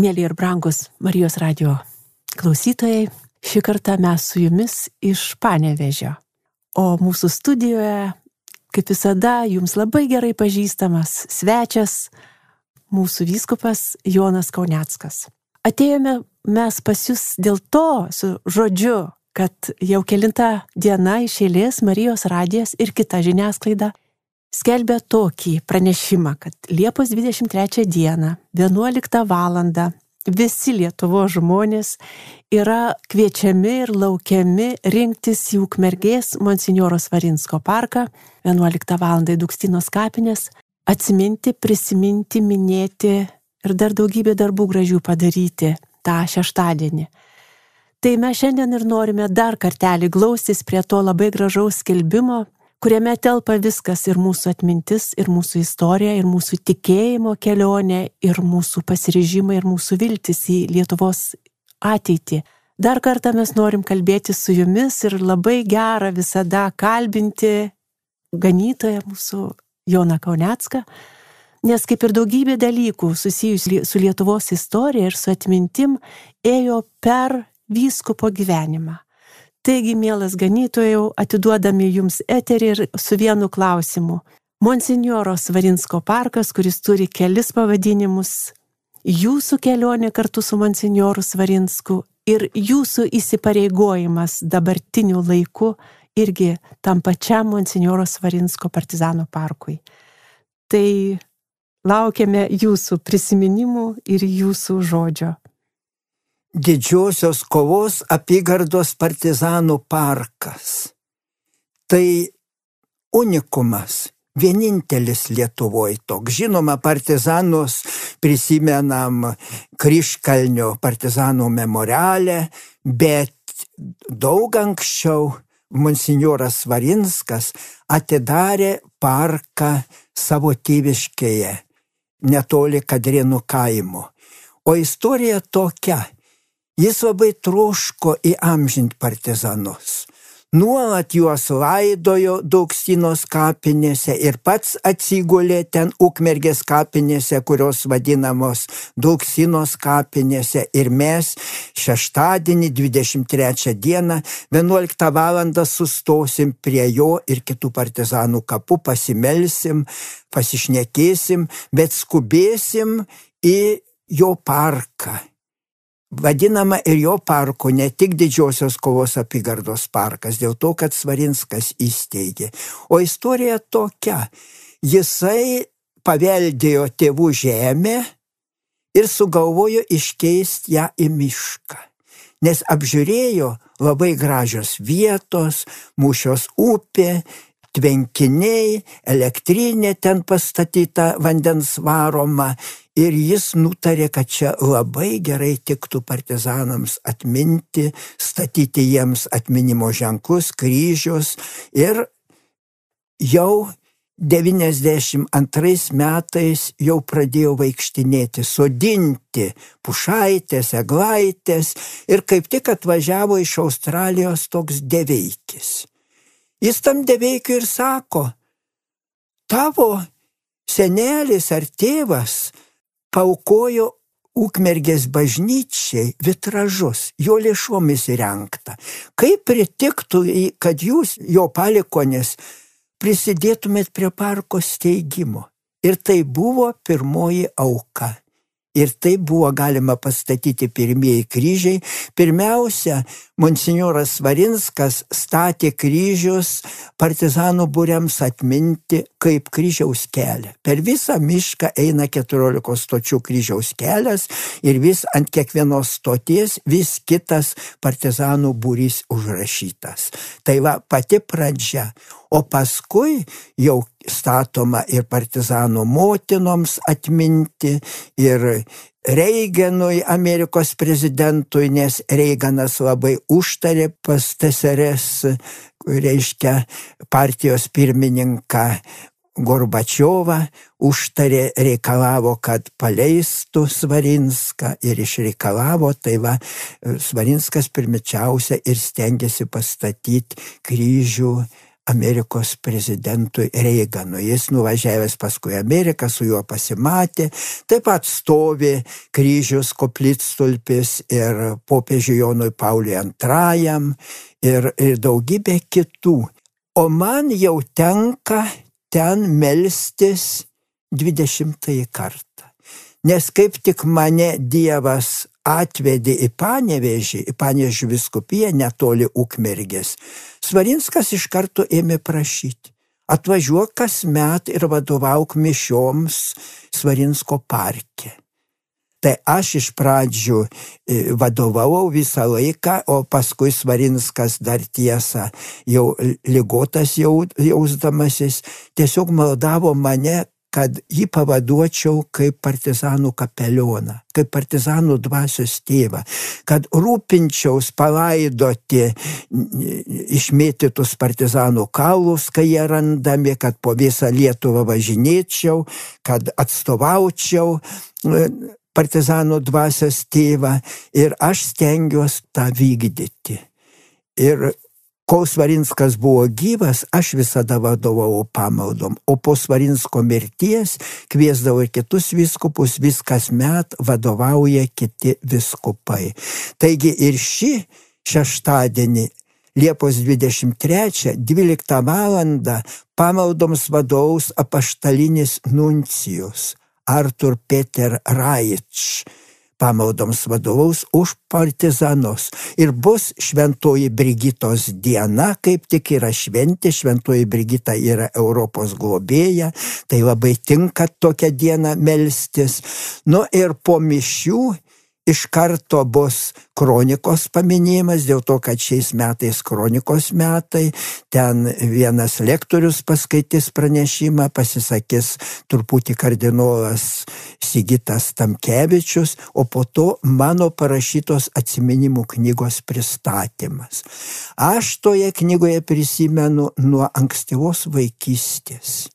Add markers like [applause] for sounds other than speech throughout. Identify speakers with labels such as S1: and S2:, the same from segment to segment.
S1: Mėly ir brangus Marijos radio klausytojai, šį kartą mes su jumis iš Panevežio. O mūsų studijoje, kaip visada, jums labai gerai pažįstamas svečias, mūsų vyskupas Jonas Kauneckas. Atėjome mes pas jūs dėl to su žodžiu, kad jau kelinta diena iš eilės Marijos radijas ir kita žiniasklaida skelbia tokį pranešimą, kad Liepos 23 dieną 11 val. visi Lietuvo žmonės yra kviečiami ir laukiami rinktis į Ukmergės Monsignoros Varinsko parką 11 val. Dukstinos kapinės, atsiminti, prisiminti, minėti ir dar daugybę darbų gražių padaryti tą šeštadienį. Tai mes šiandien ir norime dar kartelį glaustis prie to labai gražaus skelbimo, kuriame telpa viskas ir mūsų atmintis, ir mūsų istorija, ir mūsų tikėjimo kelionė, ir mūsų pasiryžimai, ir mūsų viltis į Lietuvos ateitį. Dar kartą mes norim kalbėti su jumis ir labai gera visada kalbinti ganytoją mūsų Joną Kaunecką, nes kaip ir daugybė dalykų susijusių su Lietuvos istorija ir su atmintim ėjo per vyskupo gyvenimą. Taigi, mielas ganytojau, atiduodami jums eterį ir su vienu klausimu. Monsinjoro Svarinsko parkas, kuris turi kelis pavadinimus, jūsų kelionė kartu su Monsinjoru Svarinsku ir jūsų įsipareigojimas dabartiniu laiku irgi tam pačiam Monsinjoro Svarinsko partizanų parkui. Tai laukiame jūsų prisiminimų ir jūsų žodžio
S2: didžiosios kovos apygardos partizanų parkas. Tai unikumas, vienintelis Lietuvoje toks. Žinoma, partizanus prisimenam Kryškalnio partizanų memorialę, bet daug anksčiau monsignoras Varinskas atidarė parką savo tėviškėje, netoli Kadrinų kaimo. O istorija tokia, Jis labai troško įamžinti partizanus. Nuolat juos laidojo Daugstinos kapinėse ir pats atsigulė ten Ukmergės kapinėse, kurios vadinamos Daugstinos kapinėse. Ir mes šeštadienį 23 dieną 11 val. sustosim prie jo ir kitų partizanų kapų, pasimelsim, pasišnekėsim, bet skubėsim į jo parką vadinama ir jo parku ne tik didžiosios kovos apygardos parkas, dėl to, kad Svarinskas įsteigė. O istorija tokia. Jisai paveldėjo tėvų žemę ir sugalvojo iškeisti ją į mišką. Nes apžiūrėjo labai gražios vietos, mūšios upė, tvenkiniai, elektrinė ten pastatyta vandens varoma. Ir jis nutarė, kad čia labai gerai tiktų partizanams atminti, statyti jiems atminimo ženklus, kryžius. Ir jau 92 metais jau pradėjo vaikštinėti, sodinti pušaitės, eglaitės. Ir kaip tik atvažiavo iš Australijos toks deveikis. Jis tam deveikiu ir sako, tavo senelis ar tėvas paukojo Ukmergės bažnyčiai vitražus, jo lėšomis įrengta. Kaip pritiktų, kad jūs, jo palikonės, prisidėtumėt prie parko steigimo. Ir tai buvo pirmoji auka. Ir taip buvo galima pastatyti pirmieji kryžiai. Pirmiausia, monsignoras Varinskas statė kryžius partizanų būriams atminti kaip kryžiaus kelią. Per visą mišką eina 14 stočių kryžiaus kelias ir vis ant kiekvienos stoties vis kitas partizanų būrys užrašytas. Tai va pati pradžia. O paskui jau statoma ir partizanų motinoms atminti, ir Reiganui, Amerikos prezidentui, nes Reiganas labai užtarė pas TSRS, reiškia partijos pirmininką Gorbačiovą, užtarė, reikalavo, kad paleistų Svarinską ir išreikalavo, tai va, Svarinskas pirmičiausia ir stengiasi pastatyti kryžių Amerikos prezidentui Reiganui. Jis nuvažiavęs paskui Ameriką, su juo pasimatė, taip pat stovi kryžius koplytstulpis ir popiežiui Jonui Pauliui II ir, ir daugybė kitų. O man jau tenka ten melstis dvidešimtąjį kartą. Nes kaip tik mane Dievas atvedė į Panevežį, į Panevežį viskupiją netoli Ukmergės, Svarinskas iš karto ėmė prašyti. Atvažiuok kasmet ir vadovauk mišioms Svarinsko parke. Tai aš iš pradžių e, vadovavau visą laiką, o paskui Svarinskas dar tiesa, jau lygotas jau, jausdamasis, tiesiog maldavo mane, kad jį pavaduočiau kaip partizanų kapelioną, kaip partizanų dvasios tėvą, kad rūpinčiaus palaidoti išmėtytus partizanų kaulus, kai jie randami, kad po visą Lietuvą važinėčiau, kad atstovaučiau e, partizanų dvasios tėvą ir aš stengiuosi tą vykdyti. Ir Kol Svarinskas buvo gyvas, aš visada vadovavau pamaldom, o po Svarinsko mirties kviesdavau ir kitus viskupus, viskas met vadovauja kiti viskupai. Taigi ir šį šeštadienį Liepos 23, 12 val. pamaldoms vadovaus apaštalinis nuncijus Artur Peter Raitš pamaldoms vadovaus už partizanus. Ir bus šventoji Brigitos diena, kaip tik yra šventė, šventoji Brigita yra Europos globėja, tai labai tinka tokią dieną melstis. Nu ir po mišių iš karto bus kronikos paminėjimas, dėl to, kad šiais metais kronikos metai, ten vienas lektorius paskaitys pranešimą, pasisakys truputį kardinolas Sigitas Tamkevičius, o po to mano parašytos atsiminimų knygos pristatymas. Aš toje knygoje prisimenu nuo ankstyvos vaikystės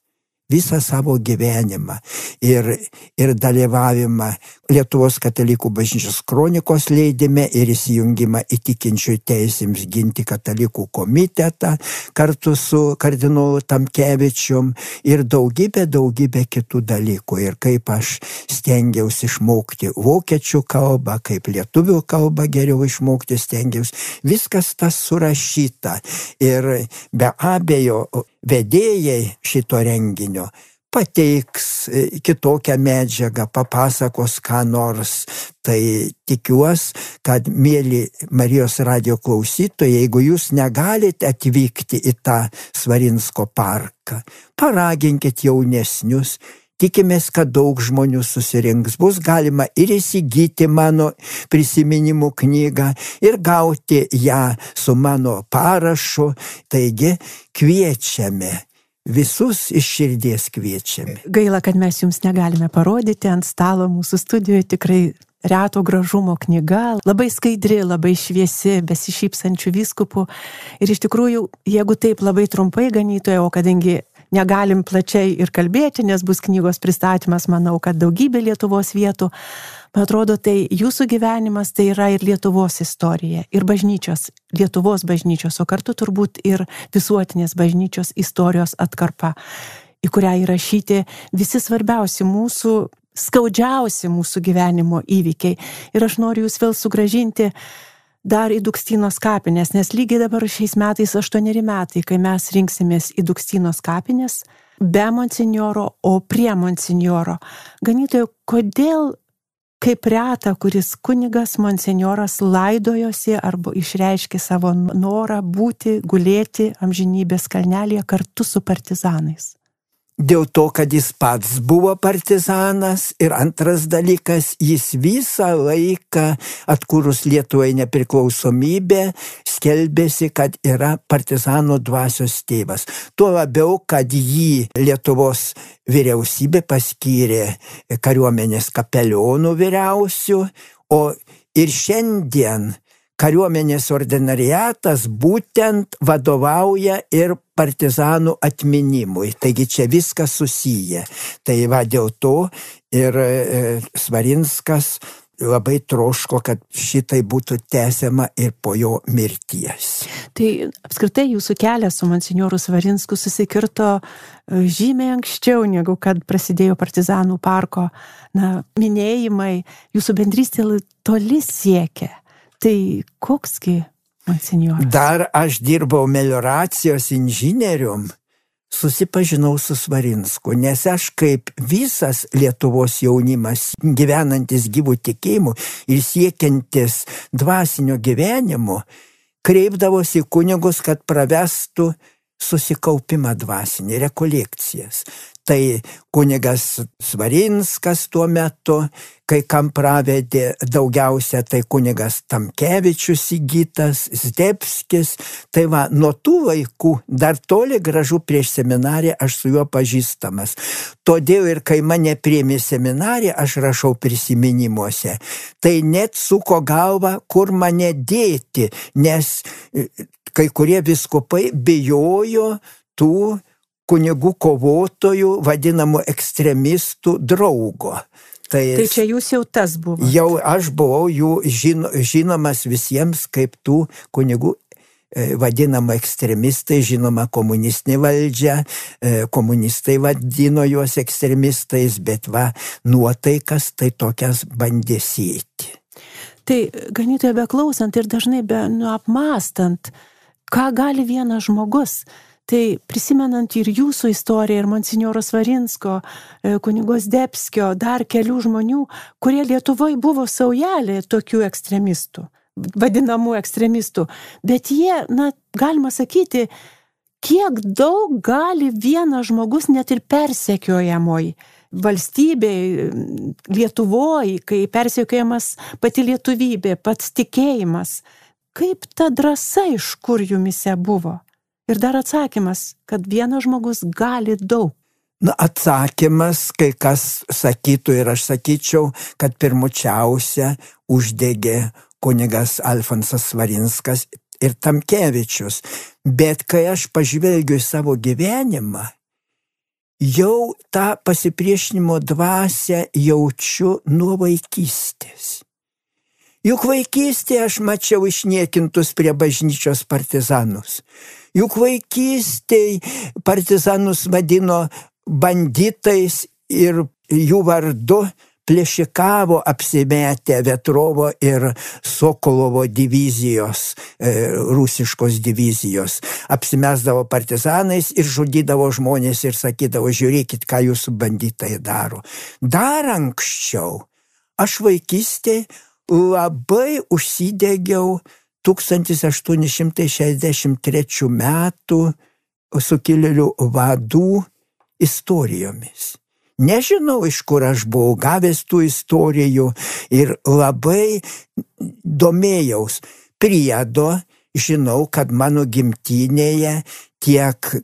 S2: visą savo gyvenimą ir, ir dalyvavimą Lietuvos katalikų bažnyčios kronikos leidime ir įsijungimą įtikinčių teisėms ginti katalikų komitetą kartu su kardinolu Tamkevičium ir daugybė, daugybė kitų dalykų. Ir kaip aš stengiausi išmokti vokiečių kalbą, kaip lietuvių kalbą geriau išmokti stengiausi. Viskas tas surašyta. Ir be abejo, vedėjai šito renginio pateiks e, kitokią medžiagą, papasakos ką nors. Tai tikiuosi, kad mėly Marijos radio klausytojai, jeigu jūs negalite atvykti į tą Svarinsko parką, paraginkit jaunesnius. Tikimės, kad daug žmonių susirinks. Bus galima ir įsigyti mano prisiminimų knygą ir gauti ją su mano parašu. Taigi kviečiame Visus iš širdies kviečiame.
S1: Gaila, kad mes jums negalime parodyti ant stalo mūsų studijoje tikrai reto gražumo knyga, labai skaidri, labai šviesi, besišypsančių vyskupų. Ir iš tikrųjų, jeigu taip labai trumpai ganytoje, o kadangi negalim plačiai ir kalbėti, nes bus knygos pristatymas, manau, kad daugybė Lietuvos vietų. Man atrodo, tai jūsų gyvenimas tai yra ir Lietuvos istorija, ir bažnyčios, Lietuvos bažnyčios, o kartu turbūt ir visuotinės bažnyčios istorijos atkarpa, į kurią įrašyti visi svarbiausi mūsų, skaudžiausi mūsų gyvenimo įvykiai. Ir aš noriu jūs vėl sugražinti dar į Dukstynos kapines, nes lygiai dabar šiais metais aštuoneri metai, kai mes rinksimės į Dukstynos kapines, be monsinjoro, o prie monsinjoro. Ganytojo, kodėl kaip reta, kuris kunigas monsinjoras laidojosi arba išreiškė savo norą būti, gulėti amžinybės kalnelėje kartu su partizanais?
S2: Dėl to, kad jis pats buvo partizanas ir antras dalykas, jis visą laiką atkūrus Lietuvai nepriklausomybę skelbėsi, kad yra partizanų dvasios tėvas. Tuo labiau, kad jį Lietuvos vyriausybė paskyrė kariuomenės kapelionų vyriausių, o ir šiandien kariuomenės ordinariatas būtent vadovauja ir partizanų atminimui. Taigi čia viskas susiję. Tai va dėl to ir e, Svarinskas labai troško, kad šitai būtų tęsiama ir po jo mirties.
S1: Tai apskritai jūsų kelias su monsinjoru Svarinsku susikirto e, žymiai anksčiau, negu kad prasidėjo partizanų parko na, minėjimai, jūsų bendrystė toli siekia. Tai koksgi, monsinjoras?
S2: Dar aš dirbau melioracijos inžinierium susipažinau su Svarinsku, nes aš kaip visas Lietuvos jaunimas, gyvenantis gyvų tikėjimų ir siekiantis dvasinio gyvenimo, kreipdavosi kunigus, kad pravestų susikaupimą dvasinį, rekolekcijas tai kunigas Svarinskas tuo metu, kai kam pravedė daugiausia, tai kunigas Tamkevičius įgytas, Zdebskis. Tai va, nuo tų laikų dar toli gražu prieš seminariją aš su juo pažįstamas. Todėl ir kai mane priemi seminariją, aš rašau prisiminimuose. Tai net suko galva, kur mane dėti, nes e, kai kurie viskupai bijojo tų kunigų kovotojų, vadinamų ekstremistų draugo.
S1: Tai, tai čia jūs jau tas buvo.
S2: Jau aš buvau jų žino, žinomas visiems kaip tų kunigų e, vadinama ekstremistai, žinoma komunistinė valdžia, e, komunistai vadino juos ekstremistais, bet va nuotaikas tai tokias bandė sėti.
S1: Tai ganytoje beklausant ir dažnai be nu, apmastant, ką gali vienas žmogus Tai prisimenant ir jūsų istoriją, ir monsinjoro Svarinsko, e, kunigos Debskio, dar kelių žmonių, kurie Lietuvoje buvo saujelė tokių ekstremistų, vadinamų ekstremistų, bet jie, na, galima sakyti, kiek daug gali vienas žmogus net ir persekiojamoj valstybėje, Lietuvoje, kai persekiojamas pati lietuvybė, pats tikėjimas. Kaip ta drąsa iš kur jumise buvo? Ir dar atsakymas, kad vienas žmogus gali daug.
S2: Na, atsakymas, kai kas sakytų ir aš sakyčiau, kad pirmučiausia uždegė kunigas Alfonsas Svarinskas ir Tamkevičius. Bet kai aš pažvelgiu į savo gyvenimą, jau tą pasipriešinimo dvasę jaučiu nuo vaikystės. Juk vaikystėje aš mačiau išniekintus prie bažnyčios partizanus. Juk vaikystėje partizanus vadino banditais ir jų vardu plėšikavo apsimetę Vetrovo ir Sokolovo divizijos, e, rusiškos divizijos. Apsimesdavo partizanais ir žudydavo žmonės ir sakydavo, žiūrėkit, ką jūsų banditai daro. Dar anksčiau aš vaikystėje labai užsidegiau 1863 metų sukilėlių vadų istorijomis. Nežinau, iš kur aš buvau gavęs tų istorijų ir labai domėjaus. Priedo žinau, kad mano gimtinėje tiek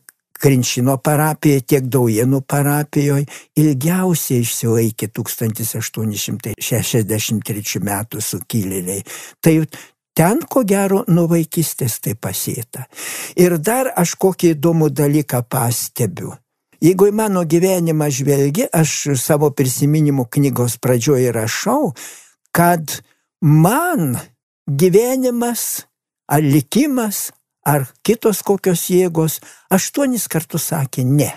S2: Krinšino parapijoje, tiek Daujienų parapijoje ilgiausiai išsilaikė 1863 metų sukilėliai. Tai ten, ko gero, nuo vaikystės tai pasėta. Ir dar aš kokį įdomų dalyką pastebiu. Jeigu į mano gyvenimą žvelgi, aš savo prisiminimų knygos pradžioje rašau, kad man gyvenimas ar likimas ar kitos kokios jėgos aštuonis kartus sakė ne.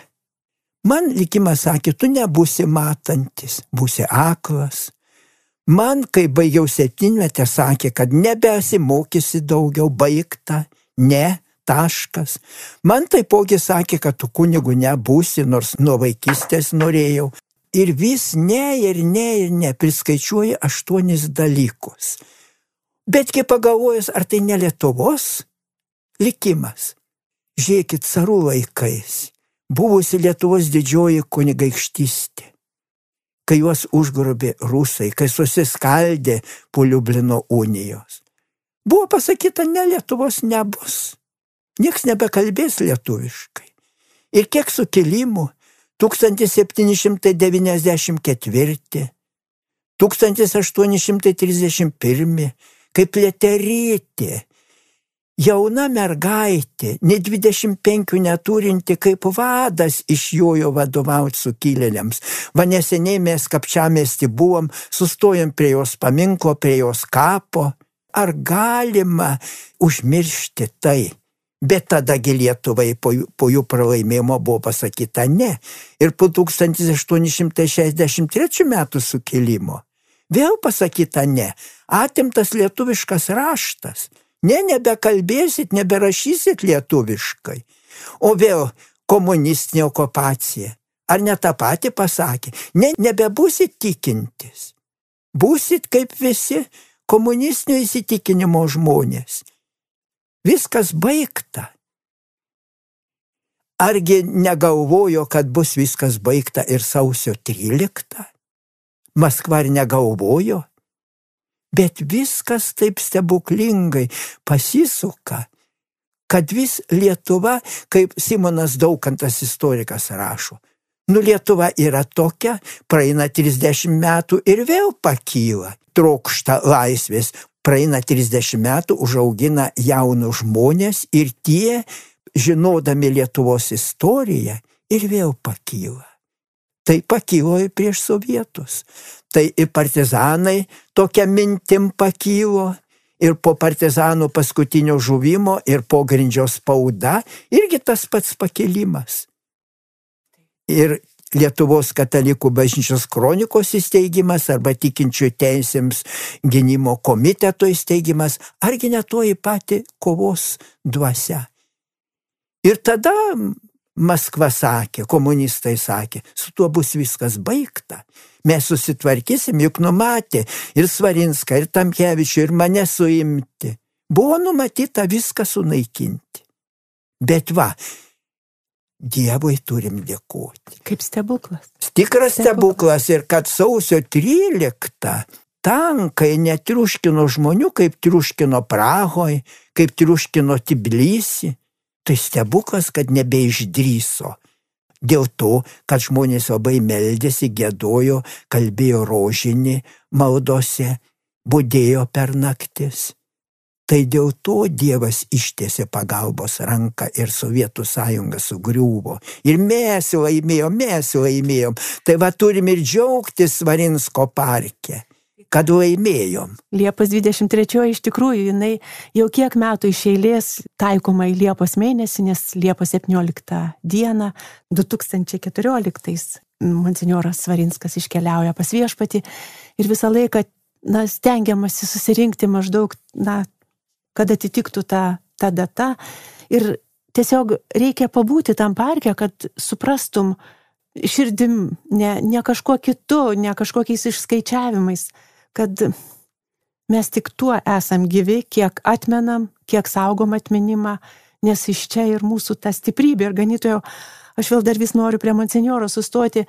S2: Man likimas sakė, tu nebusi matantis, būsi aklas. Man, kai baigiau septynmetę, sakė, kad nebesimokysi daugiau, baigta, ne, taškas. Man taipogi sakė, kad tu kunigu nebūsi, nors nuo vaikystės norėjau. Ir vis ne ir ne ir ne, priskaičiuoja aštuonis dalykus. Betgi pagalvojus, ar tai ne Lietuvos likimas. Žiūrėkit, carų laikais buvusi Lietuvos didžioji kunigaikštystė, kai juos užgrobė rusai, kai susiskaldė po Liublino unijos. Buvo pasakyta, ne Lietuvos nebus. Niekas nebekalbės lietuviškai. Ir kiek sukilimų 1794, 1831, kaip leterytė jauna mergaitė, ne 25 neturinti kaip vadas išjojo vadovauti sukilėliams. Va neseniai mes kapčiamesti buvom, sustojom prie jos paminklo, prie jos kapo. Ar galima užmiršti tai? Bet tadagi Lietuvai po, po jų pralaimėjimo buvo pasakyta ne. Ir po 1863 metų sukilimo vėl pasakyta ne. Atimtas lietuviškas raštas. Ne, nebekalbėsit, neberašysit lietuviškai. O vėl komunistinė okupacija. Ar ne tą patį pasakė? Ne, nebebusit tikintis. Būsit kaip visi komunistinio įsitikinimo žmonės. Viskas baigta. Argi negalvojo, kad bus viskas baigta ir sausio 13? Maskva ar negalvojo? Bet viskas taip stebuklingai pasisuka, kad vis Lietuva, kaip Simonas Daukantas istorikas rašo, nu Lietuva yra tokia, praeina 30 metų ir vėl pakyla, trokšta laisvės, praeina 30 metų, užaugina jaunus žmonės ir tie, žinodami Lietuvos istoriją, ir vėl pakyla. Tai pakylo ir prieš sovietus. Tai ir partizanai tokia mintim pakylo. Ir po partizanų paskutinio žuvimo ir pogrindžio spauda irgi tas pats pakilimas. Ir Lietuvos katalikų bažnyčios kronikos įsteigimas arba tikinčių teisėms gynimo komiteto įsteigimas, argi netoji pati kovos dvasia. Ir tada Maskva sakė, komunistai sakė, su tuo bus viskas baigta. Mes susitvarkysim, juk numatė ir Svarinską, ir Tamkevičių, ir mane suimti. Buvo numatyta viską sunaikinti. Bet va, Dievui turim dėkoti.
S1: Kaip stebuklas.
S2: Tikras stebuklas ir kad sausio 13 tankai netriuškino žmonių, kaip triuškino Prahoje, kaip triuškino Tbilisi Tai stebuklas, kad nebeišdryso. Dėl to, kad žmonės labai meldėsi, gėdojo, kalbėjo rožinį maldose, būdėjo per naktis. Tai dėl to Dievas ištiesė pagalbos ranką ir Sovietų sąjunga sugriuvo. Ir mes laimėjom, mes laimėjom. Tai va turim ir džiaugtis Varinsko parke kad laimėjom.
S1: Liepos 23 iš tikrųjų jinai jau kiek metų iš eilės taikoma į Liepos mėnesį, nes Liepos 17 dieną 2014 monsinjoras Svarinskas iškeliauja pas viešpatį ir visą laiką na, stengiamasi susirinkti maždaug, na, kad atitiktų tą, tą datą. Ir tiesiog reikia pabūti tam parke, kad suprastum širdim, ne, ne kažkuo kitu, ne kažkokiais išskaičiavimais, kad mes tik tuo esam gyvi, kiek atmenam, kiek saugom atminimą, nes iš čia ir mūsų ta stiprybė. Ir ganytojo, aš vėl dar vis noriu prie monsinjoro sustoti,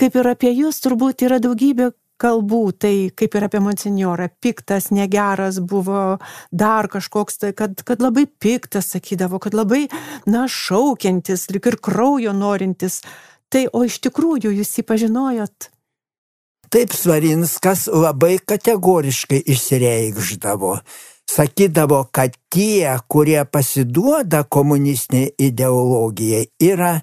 S1: kaip ir apie jūs turbūt yra daugybė kalbų, tai kaip ir apie monsinjorą, piktas, negeras buvo, dar kažkoks, tai, kad, kad labai piktas sakydavo, kad labai, na, šaukiantis, lik ir kraujo norintis. Tai, o iš tikrųjų jūs jį pažinojot
S2: Taip Svarinskas labai kategoriškai išsireikždavo. Sakydavo, kad tie, kurie pasiduoda komunistiniai ideologijai, yra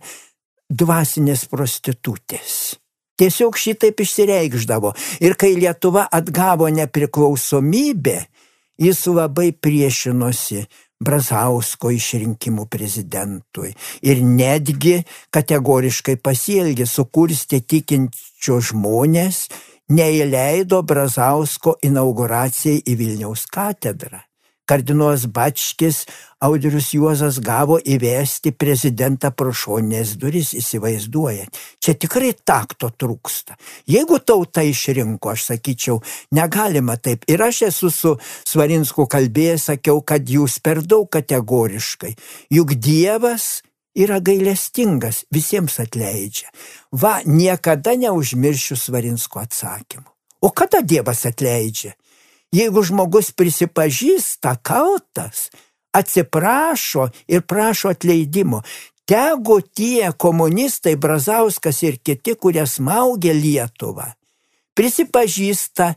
S2: dvasinės prostitutės. Tiesiog šitaip išsireikždavo. Ir kai Lietuva atgavo nepriklausomybę, jis labai priešinosi Brazausko išrinkimų prezidentui ir netgi kategoriškai pasielgė sukurstė tikinčio žmonės, neįleido Brazausko inauguracijai į Vilniaus katedrą. Kardinolas Bačkis Audrius Juozas gavo įvesti prezidentą prošonės duris, įsivaizduojant. Čia tikrai takto trūksta. Jeigu tauta išrinko, aš sakyčiau, negalima taip. Ir aš esu su Svarinsku kalbėjęs, sakiau, kad jūs per daug kategoriškai. Juk Dievas yra gailestingas, visiems atleidžia. Va, niekada neužmiršiu Svarinsko atsakymų. O kada Dievas atleidžia? Jeigu žmogus prisipažįsta kaltas, atsiprašo ir prašo atleidimo, tegu tie komunistai Brazauskas ir kiti, kurie smaugia Lietuvą, prisipažįsta,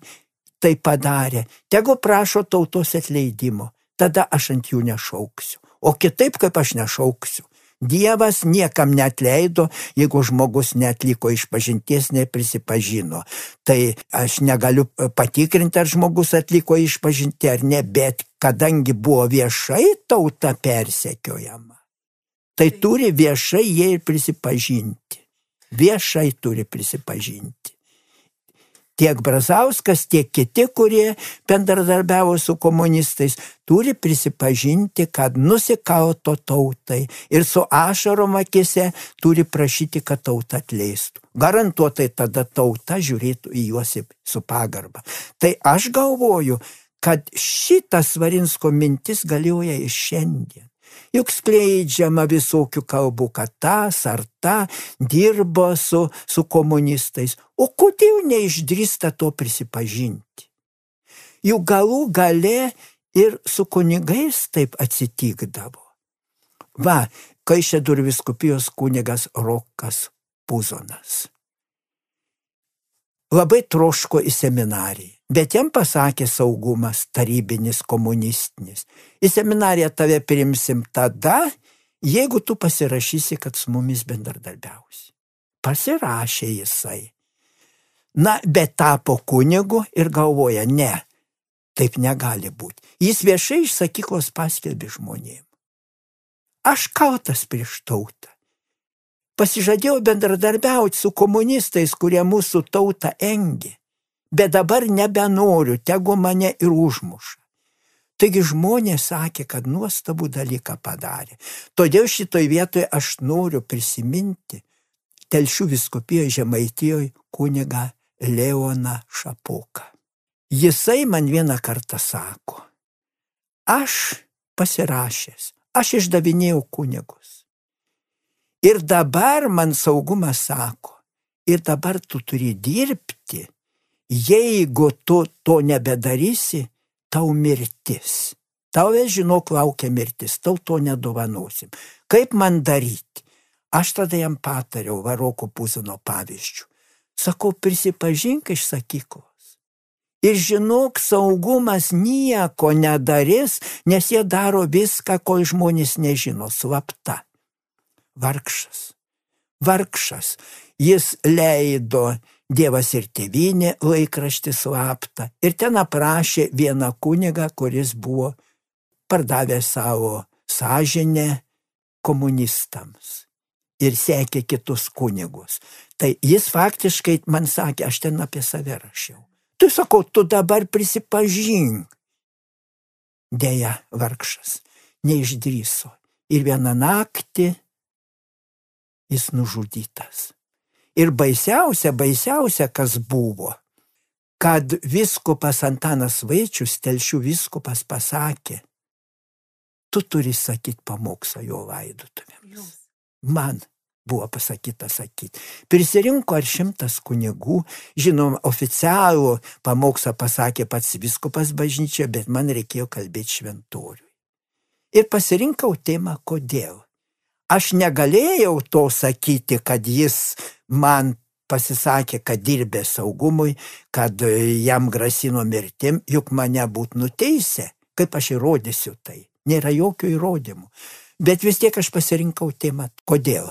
S2: tai padarė, tegu prašo tautos atleidimo. tada aš ant jų nešauksiu. O kitaip, kaip aš nešauksiu. Dievas niekam netleido, jeigu žmogus netliko išpažinties, neprisipažino. Tai aš negaliu patikrinti, ar žmogus atliko išpažinti ar ne, bet kadangi buvo viešai tauta persekiojama, tai turi viešai jie ir prisipažinti. Viešai turi prisipažinti tiek Brazauskas, tiek kiti, kurie bendradarbiavo su komunistais, turi prisipažinti, kad nusikauto tautai ir su ašarom akise turi prašyti, kad tauta atleistų. Garantuotai tada tauta žiūrėtų į juos su pagarba. Tai aš galvoju, kad šitas Varinsko mintis galioja ir šiandien. Juk skleidžiama visokių kalbų, kad tas ar ta dirbo su, su komunistais. O kodėl neišdrįsta to prisipažinti? Juk galų gale ir su kunigais taip atsitikdavo. Va, Kaišėdur viskupijos kunigas Rokas Puzonas. Labai troško į seminariją. Bet jam pasakė saugumas tarybinis, komunistinis. Į seminariją tave priimsim tada, jeigu tu pasirašysi, kad su mumis bendradarbiausi. Pasirašė jisai. Na, bet tapo kunigu ir galvoja, ne, taip negali būti. Jis viešai iš sakyklos paskelbė žmonėm. Aš kaltas prieš tautą. Pasižadėjau bendradarbiauti su komunistais, kurie mūsų tautą engė bet dabar nebenoriu, tegu mane ir užmuša. Taigi žmonės sakė, kad nuostabų dalyką padarė. Todėl šitoj vietoje aš noriu prisiminti Telšių viskupijoje Žemaitijoje kuniga Leona Šapoka. Jisai man vieną kartą sako, aš pasirašęs, aš išdavinėjau kunigus. Ir dabar man saugumas sako, ir dabar tu turi dirbti jeigu tu to nebedarysi, tau mirtis. Tau, žinok, laukia mirtis, tau to nedovanosim. Kaip man daryti? Aš tada jam patariau Varoko Puzino pavyzdžių. Sakau, prisipažink iš sakyklos. Ir žinok, saugumas nieko nedarys, nes jie daro viską, ko žmonės nežino, slapta. Vargšas. Vargšas. Jis leido Dievas ir tėvynė laikraštį slaptą. Ir ten aprašė vieną kunigą, kuris buvo pardavęs savo sąžinę komunistams ir sekė kitus kunigus. Tai jis faktiškai man sakė, aš ten apie save rašiau. Tu sakau, tu dabar prisipažink. Deja, vargšas, neišdryso. Ir vieną naktį jis nužudytas. Ir baisiausia, baisiausia, kas buvo, kad viskupas Antanas Vaičius, telšių viskupas pasakė, tu turi sakyti pamokslą jo laidotuvėms. Man buvo pasakyta sakyti. Prisirinko ar šimtas kunigų, žinom, oficialų pamokslą pasakė pats viskupas bažnyčia, bet man reikėjo kalbėti šventoriui. Ir pasirinkau temą, kodėl. Aš negalėjau to sakyti, kad jis man pasisakė, kad dirbė saugumui, kad jam grasino mirtim, juk mane būt nuteisę. Kaip aš įrodysiu tai? Nėra jokių įrodymų. Bet vis tiek aš pasirinkau temą. Kodėl?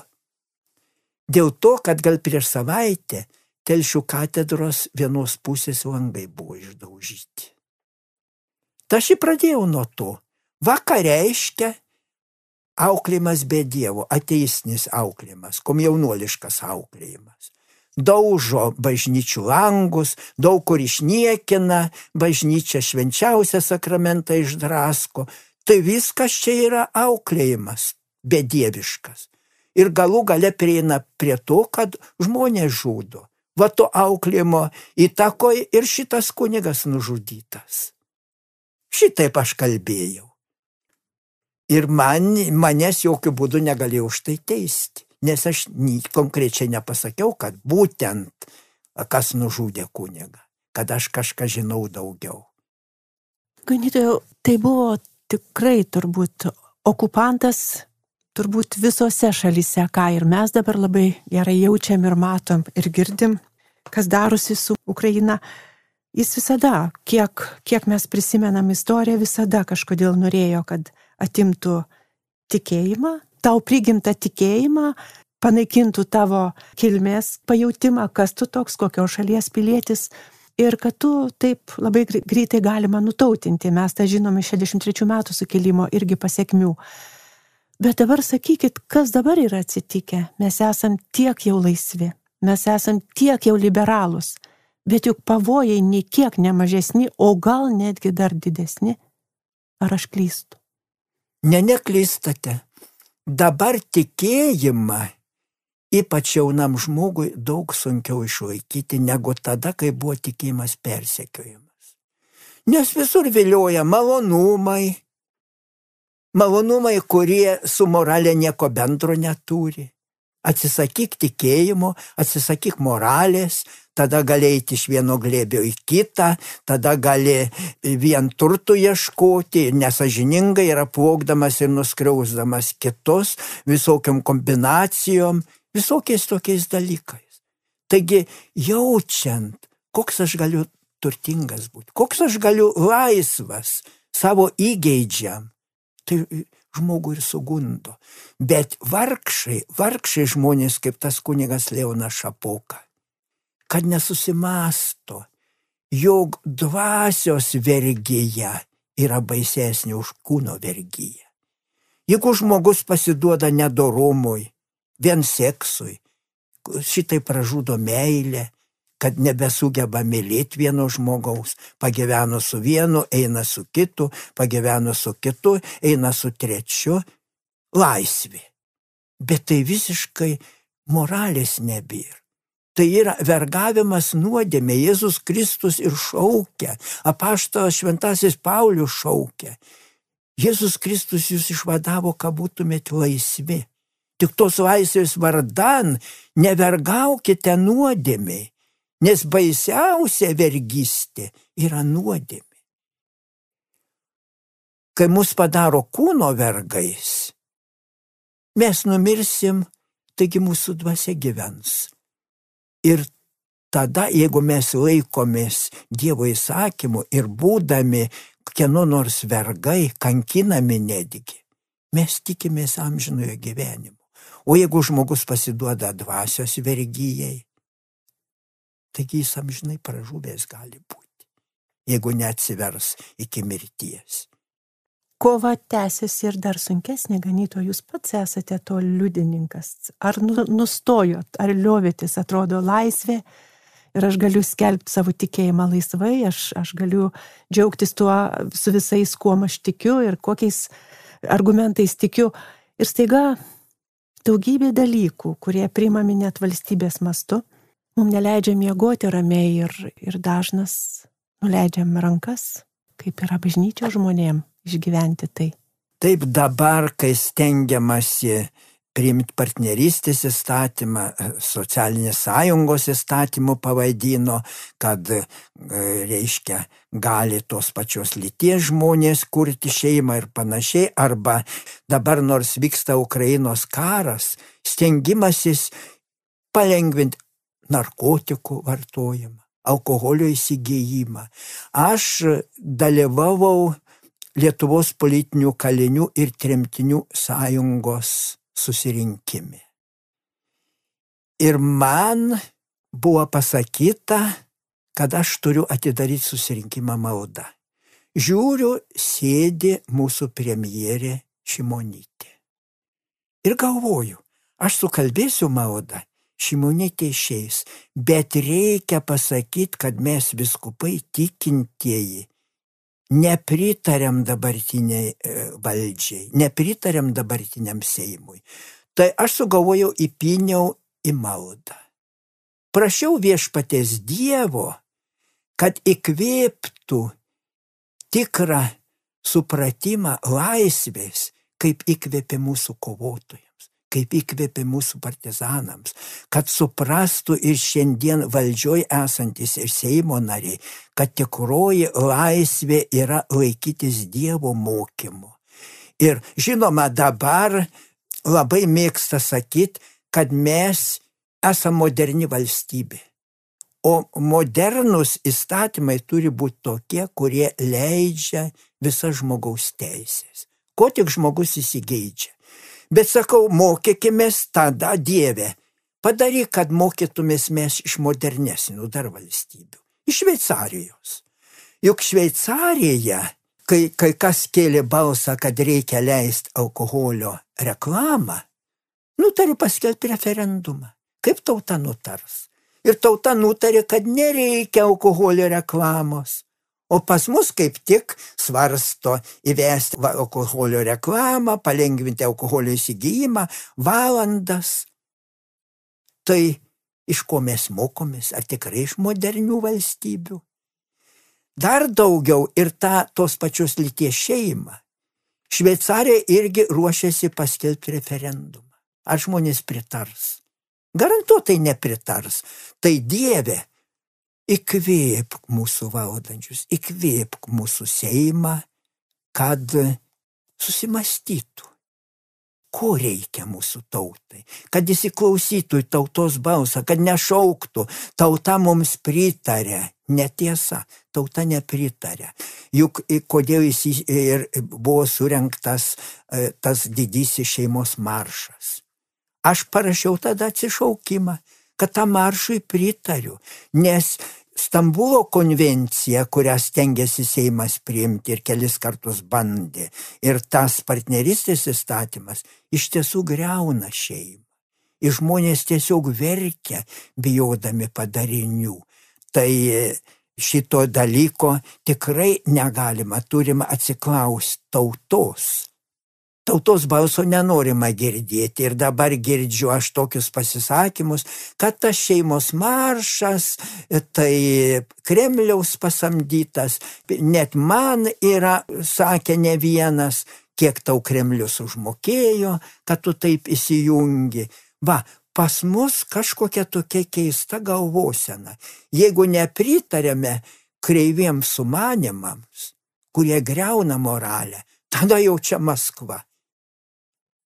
S2: Dėl to, kad gal prieš savaitę telšių katedros vienos pusės langai buvo išdaužyti. Ta aš įpradėjau nuo to. Vakareiškia auklėjimas be Dievo, ateistinis auklėjimas, komjaunuoliškas auklėjimas. Daužo bažnyčių langus, daug kur išniekina, bažnyčia švenčiausią sakramentą išdrasko. Tai viskas čia yra auklėjimas, bedieviškas. Ir galų gale prieina prie to, kad žmonės žudo. Va to auklėjimo įtakoje ir šitas kunigas nužudytas. Šitaip aš kalbėjau. Ir man, manęs jokių būdų negalėjau už tai teisti, nes aš konkrečiai nepasakiau, kad būtent kas nužudė kunigą, kad aš kažką žinau daugiau.
S1: Ganytojau, tai buvo tikrai turbūt okupantas, turbūt visose šalyse, ką ir mes dabar labai gerai jaučiam ir matom ir girdim, kas darosi su Ukraina. Jis visada, kiek, kiek mes prisimenam istoriją, visada kažkodėl norėjo, kad atimtų tikėjimą, tau prigimtą tikėjimą, panaikintų tavo kilmės pajūtimą, kas tu toks, kokios šalies pilietis. Ir kad tu taip labai greitai galima nutautinti, mes tą žinom iš 63 metų sukilimo irgi pasiekmių. Bet dabar sakykit, kas dabar yra atsitikę? Mes esam tiek jau laisvi, mes esam tiek jau liberalūs, bet juk pavojai nei kiek nemažesni, o gal netgi dar didesni. Ar aš klystu?
S2: Ne, neklystate. Dabar tikėjimą, ypač jaunam žmogui, daug sunkiau išlaikyti negu tada, kai buvo tikėjimas persekiojimas. Nes visur vilioja malonumai, malonumai, kurie su moralė nieko bendro neturi. Atsisakyk tikėjimo, atsisakyk moralės, tada gali eiti iš vieno glėbio į kitą, tada gali vien turtų ieškoti nesažiningai ir apvokdamas ir nuskriausdamas kitus visokiam kombinacijom, visokiais tokiais dalykais. Taigi jaučiant, koks aš galiu turtingas būti, koks aš galiu laisvas savo įgeidžiam, tai žmogų ir sugundo. Bet vargšai, vargšai žmonės kaip tas kunigas Leonas Šapoka, kad nesusimasto, jog dvasios vergyja yra baisesnė už kūno vergyją. Jeigu žmogus pasiduoda nedorumui, vien seksui, šitai pražudo meilę, kad nebesugeba mylėti vieno žmogaus, pagyveno su vienu, eina su kitu, pagyveno su kitu, eina su trečiu, laisvė. Bet tai visiškai moralės nebėra. Tai yra vergavimas nuodėmė, Jėzus Kristus ir šaukia, apaštalas šventasis Paulius šaukia. Jėzus Kristus jūs išvadavo, kad būtumėte laisvi. Tik tos laisvės vardan nevergaukite nuodėmiai nes baisiausia vergystė yra nuodėmė. Kai mus padaro kūno vergais, mes numirsim, taigi mūsų dvasia gyvens. Ir tada, jeigu mes laikomės Dievo įsakymų ir būdami kieno nors vergai, kankinami netgi, mes tikimės amžinojo gyvenimo. O jeigu žmogus pasiduoda dvasios vergyjai, Taigi jis amžinai pražuvęs gali būti, jeigu neatsivers iki mirties.
S1: Kova tęsiasi ir dar sunkesnė, ganyto, jūs pats esate to liudininkas. Ar nu, nustojot, ar liovėtis, atrodo laisvė ir aš galiu skelbti savo tikėjimą laisvai, aš, aš galiu džiaugtis tuo su visais, kuo aš tikiu ir kokiais argumentais tikiu. Ir staiga daugybė dalykų, kurie priimami net valstybės mastu, mums neleidžia miegoti ramiai ir, ir dažnas nuleidžiam rankas, kaip yra bažnyčio žmonėm išgyventi tai.
S2: Taip dabar, kai stengiamasi priimti partnerystės įstatymą, socialinės sąjungos įstatymų pavadino, kad, e, reiškia, gali tos pačios lyties žmonės kurti šeimą ir panašiai, arba dabar nors vyksta Ukrainos karas, stengimasis palengvinti narkotikų vartojimą, alkoholio įsigijimą. Aš dalyvavau Lietuvos politinių kalinių ir tremtinių sąjungos susirinkime. Ir man buvo pasakyta, kad aš turiu atidaryti susirinkimą maldą. Žiūriu, sėdi mūsų premjerė Šimonytė. Ir galvoju, aš sukalbėsiu maldą Šimonytė išeis, bet reikia pasakyti, kad mes viskupai tikintieji nepritarėm dabartiniai e, valdžiai, nepritarėm dabartiniam Seimui. Tai aš sugalvojau įpiniau į maldą. Prašiau viešpatės Dievo, kad įkvėptų tikrą supratimą laisvės, kaip įkvėpė mūsų kovotojai kaip įkvėpė mūsų partizanams, kad suprastų ir šiandien valdžioj esantis ir Seimo nariai, kad tikroji laisvė yra laikytis Dievo mokymu. Ir žinoma, dabar labai mėgsta sakyti, kad mes esame moderni valstybė. O modernus įstatymai turi būti tokie, kurie leidžia visas žmogaus teisės. Ko tik žmogus įsigeidžia. Bet sakau, mokykime tada Dievę. Padaryk, kad mokytumės mes iš modernesnių dar valstybių. Iš Šveicarijos. Juk Šveicarija, kai, kai kas kėlė balsą, kad reikia leisti alkoholio reklamą, nutarė paskelbti referendumą. Kaip tauta nutars? Ir tauta nutarė, kad nereikia alkoholio reklamos. O pas mus kaip tik svarsto įvesti alkoholio reklamą, palengvinti alkoholio įsigijimą valandas. Tai iš ko mes mokomės, ar tikrai iš modernių valstybių? Dar daugiau ir tą tos pačios lyties šeimą. Šveicarija irgi ruošiasi paskelbti referendumą. Ar žmonės pritars? Garantuotai nepritars. Tai Dieve, įkvėpk mūsų valdančius, įkvėpk mūsų Seimą, kad susimastytų, ko reikia mūsų tautai, kad įsiklausytų į tautos balsą, kad nešauktų, tauta mums pritarė. Netiesa, tauta nepritarė. Juk kodėl jis ir buvo surinktas e, tas didysis šeimos maršas. Aš parašiau tada atsišaukimą, kad tam maršui pritariu, nes Stambulo konvencija, kurią stengiasi Seimas priimti ir kelis kartus bandė, ir tas partneristės įstatymas iš tiesų greuna šeimą. Ir žmonės tiesiog verkia, bijodami padarinių. Tai šito dalyko tikrai negalima, turime atsiklausti tautos tautos balso nenorima girdėti. Ir dabar girdžiu aš tokius pasisakymus, kad tas šeimos maršas, tai Kremliaus pasamdytas, net man yra, sakė ne vienas, kiek tau Kremlius užmokėjo, kad tu taip įsijungi. Va, pas mus kažkokia tokia keista galvosena. Jeigu nepritarėme kreiviems sumanimams, kurie greuna moralę, tada jau čia Maskva.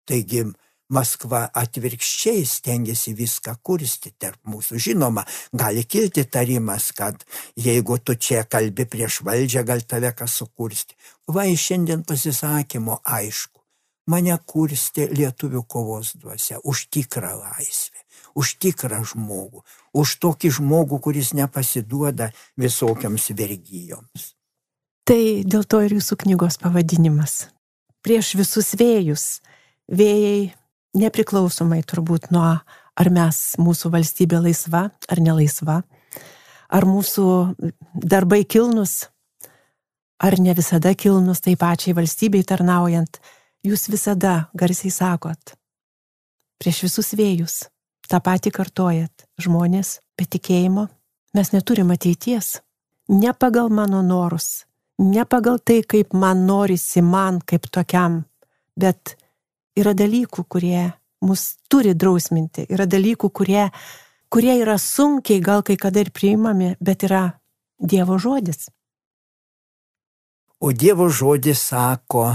S2: Taigi Maskva atvirkščiai stengiasi viską kursti tarp mūsų. Žinoma, gali kilti tarimas, kad jeigu tu čia kalbi prieš valdžią, gal tave kas sukursti. Va, iš šiandien pasisakymo aišku, mane kursti lietuvių kovos duose už tikrą laisvę, už tikrą žmogų, už tokį žmogų, kuris nepasiduoda visokiams vergyjoms.
S1: Tai dėl to ir jūsų knygos pavadinimas. Prieš visus vėjus vėjai, nepriklausomai turbūt nuo ar mes, mūsų valstybė laisva ar nelaisva, ar mūsų darbai kilnus, ar ne visada kilnus tai pačiai valstybei tarnaujant, jūs visada garsiai sakot, prieš visus vėjus, tą patį kartojat, žmonės, be tikėjimo, mes neturim ateities, ne pagal mano norus, ne pagal tai, kaip man norisi man kaip tokiam, bet yra dalykų, kurie mus turi drausminti, yra dalykų, kurie, kurie yra sunkiai gal kai kada ir priimami, bet yra Dievo žodis.
S2: O Dievo žodis sako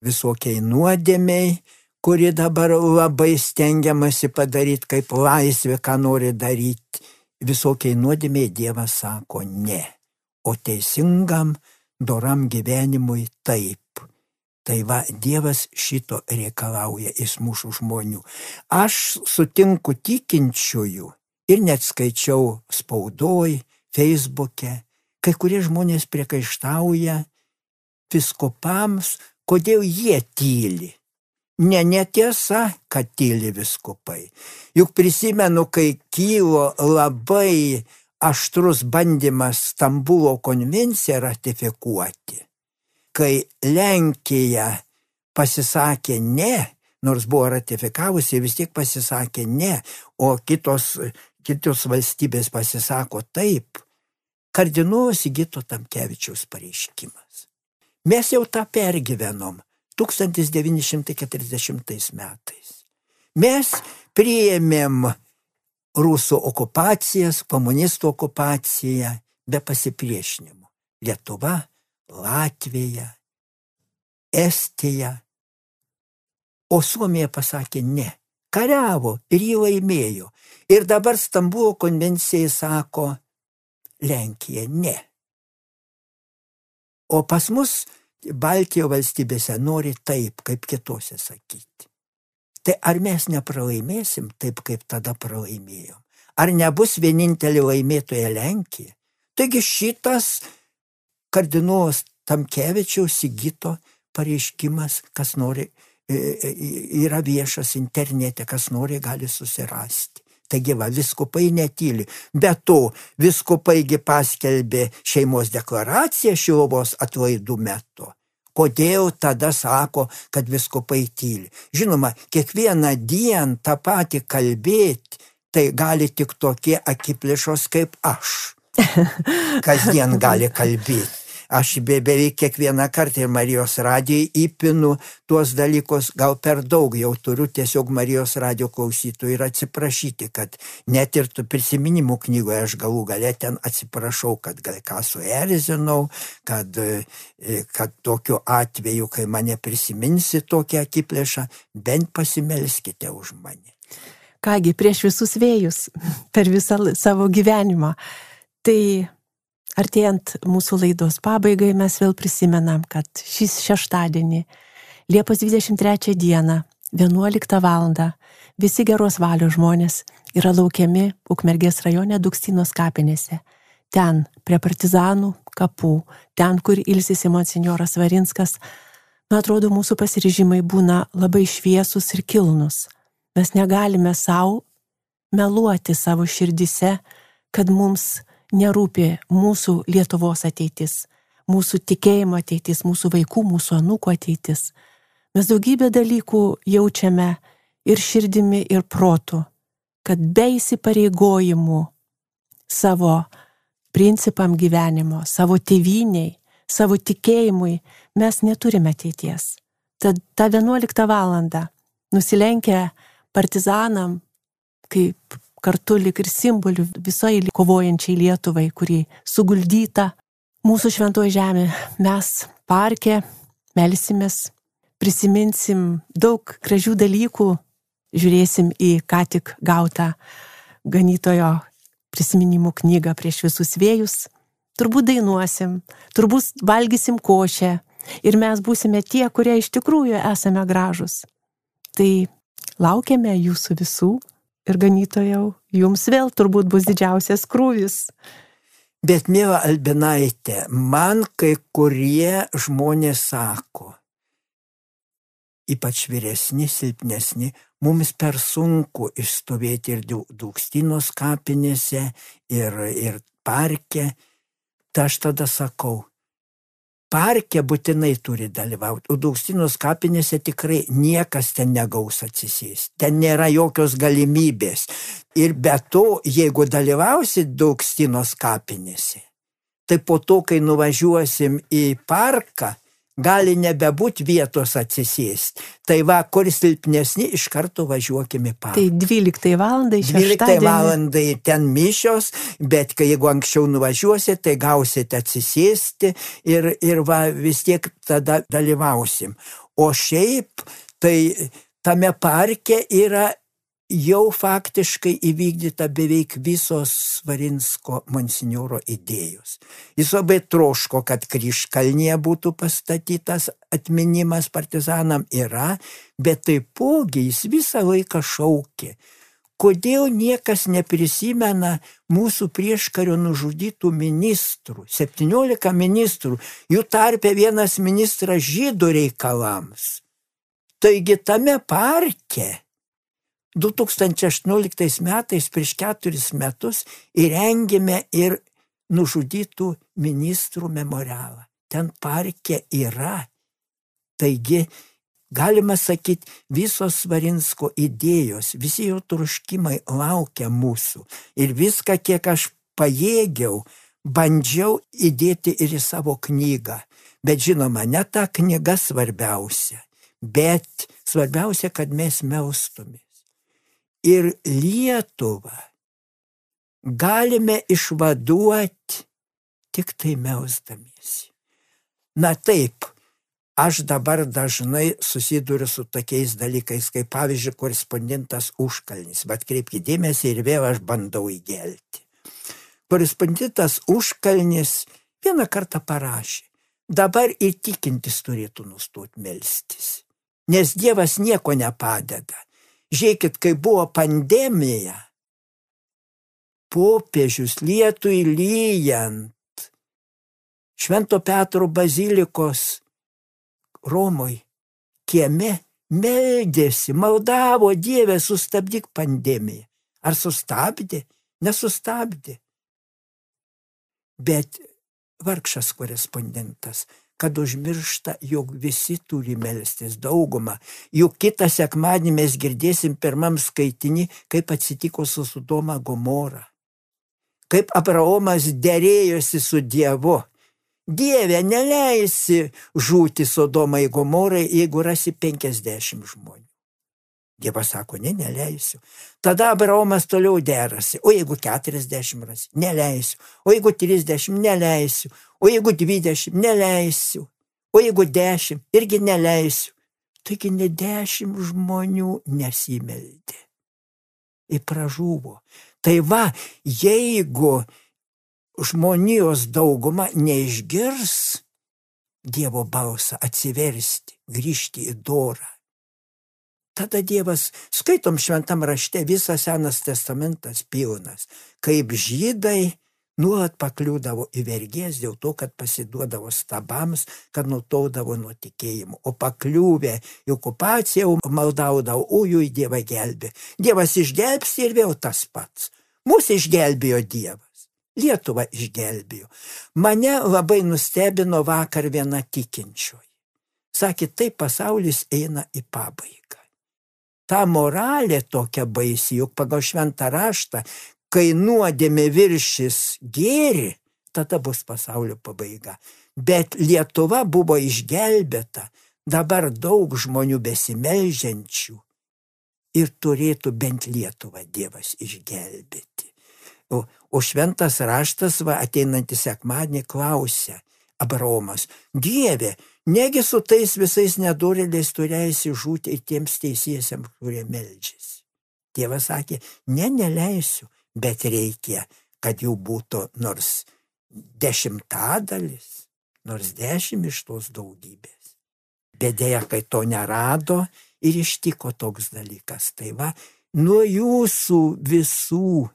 S2: visokiai nuodėmiai, kuri dabar labai stengiamasi padaryti kaip laisvė, ką nori daryti. Visokiai nuodėmiai Dievas sako ne, o teisingam, doram gyvenimui taip. Tai va, Dievas šito reikalauja iš mūsų žmonių. Aš sutinku tikinčiųjų ir net skaičiau spaudoj, feisbuke, kai kurie žmonės priekaištauja viskupams, kodėl jie tyli. Ne netiesa, kad tyli viskupai. Juk prisimenu, kai kylo labai aštrus bandymas Stambulo konvenciją ratifikuoti kai Lenkija pasisakė ne, nors buvo ratifikavusi, vis tiek pasisakė ne, o kitos, kitos valstybės pasisako taip, kardinolas Sigito Tamkevičiaus pareiškimas. Mes jau tą pergyvenom 1940 metais. Mes priėmėm rusų okupacijas, komunistų okupaciją be pasipriešinimo. Lietuva Latvija, Estija. O Suomija pasakė ne. kariavo ir jį laimėjo. Ir dabar Stambulo konvencijai sako Lenkija ne. O pas mus Baltijos valstybėse nori taip, kaip kitose sakyti. Tai ar mes nepralaimėsim taip, kaip tada pralaimėjom? Ar nebus vienintelė laimėtoja Lenkija? Taigi šitas kardinolas Tamkevičiaus Sigito pareiškimas, kas nori, e, e, yra viešas internete, kas nori, gali susirasti. Taigi va, viskupai netyli. Be to, viskupaigi paskelbė šeimos deklaraciją šiluvos atlaidų metu. Kodėl tada sako, kad viskupai tyli? Žinoma, kiekvieną dieną tą patį kalbėti, tai gali tik tokie akiplėšos kaip aš. [laughs] Kasdien gali kalbėti. Aš be, beveik kiekvieną kartą ir Marijos radijai įpinu tuos dalykus, gal per daug jau turiu tiesiog Marijos radijo klausytojų ir atsiprašyti, kad net ir tų prisiminimų knygoje aš galų galę ten atsiprašau, kad gal ką suerzinau, kad, e, kad tokiu atveju, kai mane prisiminsi tokią akiplėšą, bent pasimelskite už mane.
S1: Kągi, prieš visus vėjus [laughs] per visą savo gyvenimą. Tai Artėjant mūsų laidos pabaigai mes vėl prisimenam, kad šis šeštadienį, Liepos 23 dieną, 11 val. visi geros valios žmonės yra laukiami Ukmergės rajone Dukstinos kapinėse. Ten, prie partizanų kapų, ten, kur ilsisi monsinjoras Varinskas, man atrodo, mūsų pasiryžimai būna labai šviesus ir kilnus. Mes negalime savo meluoti savo širdise, kad mums nerūpi mūsų Lietuvos ateitis, mūsų tikėjimo ateitis, mūsų vaikų, mūsų anūkų ateitis. Mes daugybę dalykų jaučiame ir širdimi, ir protu, kad be įsipareigojimų savo principam gyvenimo, savo tėviniai, savo tikėjimui mes neturime ateities. Tad tą 11 valandą nusilenkę partizanam, kaip kartu lik ir simboliu visai kovojančiai Lietuvai, kuri suguldyta mūsų šventoji žemė. Mes parke melsimės, prisiminsim daug gražių dalykų, žiūrėsim į ką tik gautą ganytojo prisiminimų knygą prieš visus vėjus, turbūt dainuosim, turbūt valgysim košę ir mes būsime tie, kurie iš tikrųjų esame gražus. Tai laukiame jūsų visų ir ganytojau, jums vėl turbūt bus didžiausias krūvis.
S2: Bet, mėla Albinaitė, man kai kurie žmonės sako, ypač vyresni, silpnesni, mums per sunku išstovėti ir Dūkstinos kapinėse, ir, ir parke. Tai aš tada sakau, parke būtinai turi dalyvauti. O Daustinos kapinėse tikrai niekas ten negaus atsisėsti. Ten nėra jokios galimybės. Ir be to, jeigu dalyvausit Daustinos kapinėse, tai po to, kai nuvažiuosim į parką, gali nebebūti vietos atsisėsti. Tai va, kur silpnesni, iš karto važiuokime parką.
S1: Tai 12 valandai iš
S2: 12 valandai ten mišios, bet kai jeigu anksčiau nuvažiuosite, tai gausite atsisėsti ir, ir va, vis tiek tada dalyvausim. O šiaip, tai tame parke yra jau faktiškai įvykdyta beveik visos Svarinsko monsinjoro idėjos. Jis labai troško, kad kryškalnie būtų pastatytas atminimas partizanam yra, bet taipogi jis visą laiką šaukė. Kodėl niekas neprisimena mūsų prieškario nužudytų ministrų, 17 ministrų, jų tarpe vienas ministras žydų reikalams. Taigi tame parke 2018 metais prieš keturis metus įrengėme ir nužudytų ministrų memorialą. Ten parke yra. Taigi, galima sakyti, visos Svarinsko idėjos, visi jo truškimai laukia mūsų. Ir viską, kiek aš pajėgiau, bandžiau įdėti ir į savo knygą. Bet žinoma, ne ta knyga svarbiausia, bet svarbiausia, kad mes melstumės ir Lietuvą galime išvaduoti tik tai melsdamiesi. Na taip, aš dabar dažnai susiduriu su tokiais dalykais, kaip pavyzdžiui, korespondentas užkalnis, bet kreipkite dėmesį ir vėl aš bandau įgelti. Korespondentas užkalnis vieną kartą parašė, dabar ir tikintis turėtų nustoti melstis, nes Dievas nieko nepadeda. Žiūrėkit, kai buvo pandemija, popiežius lietui lyjant, Švento Petro bazilikos Romoj kieme meldėsi, maldavo Dievę, sustabdyk pandemiją. Ar sustabdė? Nesustabdė. Bet vargšas korespondentas, kad užmiršta, jog visi turi melstis daugumą. Juk kitą sekmadienį mes girdėsim pirmam skaitinį, kaip atsitiko su Sudoma Gomora. Kaip Abraomas dėrėjosi su Dievu Dieve, neleisi žūti Sodomai Gomorai, jeigu rasi 50 žmonių. Dievas sako, ne, neleisiu. Tada Abraomas toliau derasi. O jeigu 40 rasi, neleisiu. O jeigu 30, neleisiu. O jeigu 20, neleisiu. O jeigu 10, irgi neleisiu. Taigi ne 10 žmonių nesimeldė. Ir pražuvo. Tai va, jeigu žmonijos dauguma neišgirs Dievo balsą atsiversti, grįžti į dorą. Tada Dievas, skaitom šventam rašte, visas Senas testamentas pilnas, kaip žydai nuolat pakliūdavo į vergės dėl to, kad pasiduodavo stabams, kad nutoldavo nuo tikėjimo. O pakliūvę į okupaciją maldaudavo, į Dievą gelbė. Dievas išgelbsti ir vėl tas pats. Mūsų išgelbėjo Dievas. Lietuvą išgelbėjo. Mane labai nustebino vakar viena tikinčioji. Sakė, taip pasaulis eina į pabaigą. Ta moralė tokia baisi, juk pagal šventą raštą, kai nuodėmė viršis gėri, tada bus pasaulio pabaiga. Bet Lietuva buvo išgelbėta, dabar daug žmonių besimelžiančių ir turėtų bent Lietuvą Dievas išgelbėti. O, o šventas raštas, va, ateinantį sekmadienį klausia Abraomas, Dieve, negi su tais visais nedorėliais turėsi žūti ir tiems teisiesiams, kurie meldžiasi. Dievas sakė, ne, neleisiu, bet reikia, kad jų būtų nors dešimtadalis, nors dešimt iš tos daugybės. Bet dėja, kai to nerado ir ištiko toks dalykas, tai va, nuo jūsų visų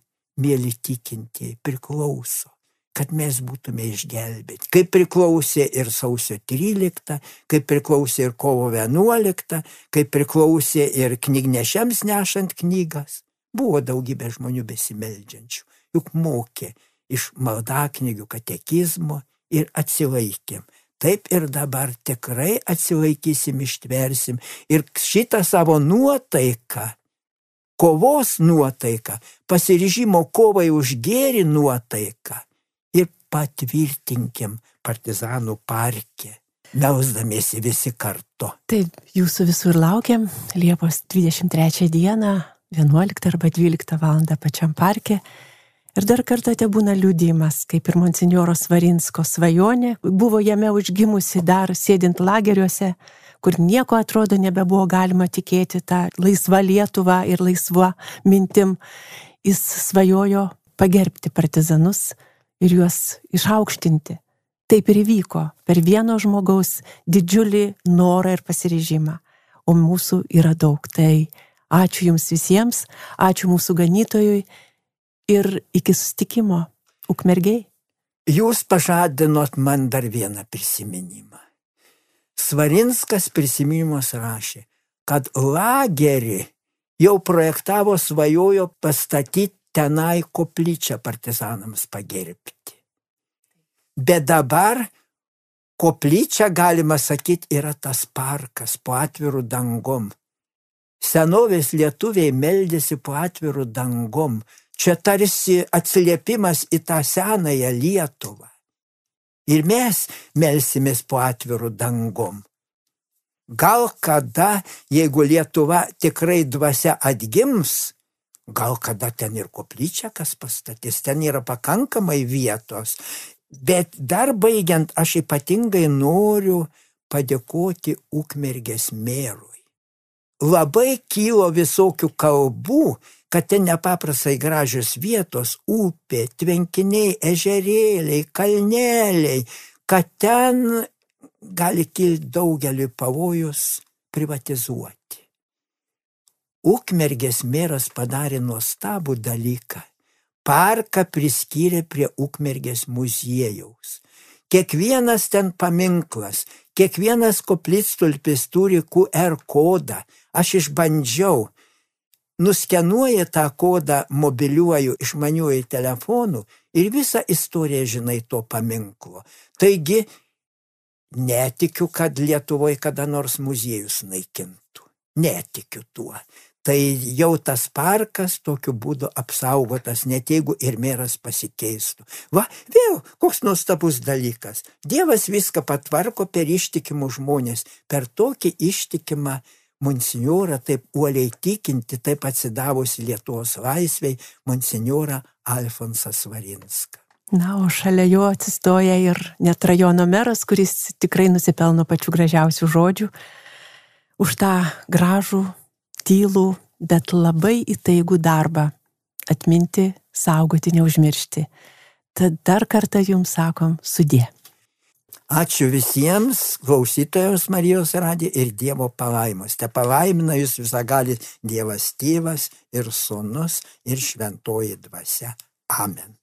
S2: mėly tikintieji, priklauso, kad mes būtume išgelbėti. Kaip priklausė ir sausio 13, kaip priklausė ir kovo 11, kaip priklausė ir knygnešiams nešant knygas. Buvo daugybė žmonių besimeldžiančių, juk mokė iš maldaknygių katekizmo ir atsilaikėm. Taip ir dabar tikrai atsilaikysim, ištversim ir šitą savo nuotaiką kovos nuotaiką, pasiryžimo kovai už gėrį nuotaiką ir patvirtinkim partizanų parke, melsdamiesi visi kartu.
S1: Taip, jūsų visur laukiam Liepos 23 dieną, 11 arba 12 val. pačiam parke. Ir dar kartą te būna liūdimas, kaip ir monsinjoro Svarinsko svajonė buvo jame užgimusi dar sėdint lageriuose kur nieko atrodo nebebuvo galima tikėti tą laisvą Lietuvą ir laisvą mintim, jis svajojo pagerbti partizanus ir juos išaukštinti. Taip ir įvyko per vieno žmogaus didžiulį norą ir pasiryžimą. O mūsų yra daug. Tai ačiū Jums visiems, ačiū mūsų ganytojui ir iki sustikimo ukmergiai.
S2: Jūs pažadinot man dar vieną prisiminimą. Svarinskas prisiminimas rašė, kad lagerį jau projektavo svajojo pastatyti tenai koplyčią partizanams pagerbti. Bet dabar koplyčia, galima sakyti, yra tas parkas po atvirų dangom. Senovės lietuviai meldėsi po atvirų dangom. Čia tarsi atsiliepimas į tą senąją Lietuvą. Ir mes melsimės po atvirų dangom. Gal kada, jeigu Lietuva tikrai dvasia atgims, gal kada ten ir koplyčia kas pastatys, ten yra pakankamai vietos. Bet dar baigiant, aš ypatingai noriu padėkoti Ukmergės mėrui. Labai kilo visokių kalbų, kad ten nepaprastai gražios vietos - upė, tvenkiniai, ežerėliai, kalneliai, kad ten gali kilti daugeliu pavojus privatizuoti. Ukmergės meras padarė nuostabų dalyką. Parką priskyrė prie Ukmergės muziejaus. Kiekvienas ten paminklas, kiekvienas koplytstulpis turi QR kodą. Aš išbandžiau. Nuskenuoji tą kodą mobiliuoju išmaniuoju telefonu ir visą istoriją žinai to paminklo. Taigi, netikiu, kad Lietuvoje kada nors muziejus naikintų. Netikiu tuo tai jau tas parkas tokiu būdu apsaugotas, net jeigu ir meras pasikeistų. Va, vėl koks nuostabus dalykas. Dievas viską patvarko per ištikimus žmonės, per tokį ištikimą monsignorą, taip uoliai tikinti, taip atsidavusi Lietuvos laisviai, monsignorą Alfonsą Svarinską.
S1: Na, o šalia jo atsistoja ir net rajono meras, kuris tikrai nusipelno pačių gražiausių žodžių už tą gražų tylų, bet labai įtaigų darbą - atminti, saugoti, neužmiršti. Tad dar kartą jums sakom sudė.
S2: Ačiū visiems klausytojams Marijos radį ir Dievo palaimos. Te palaimina jūs visagali Dievas tėvas ir sunus ir šventoji dvasia. Amen.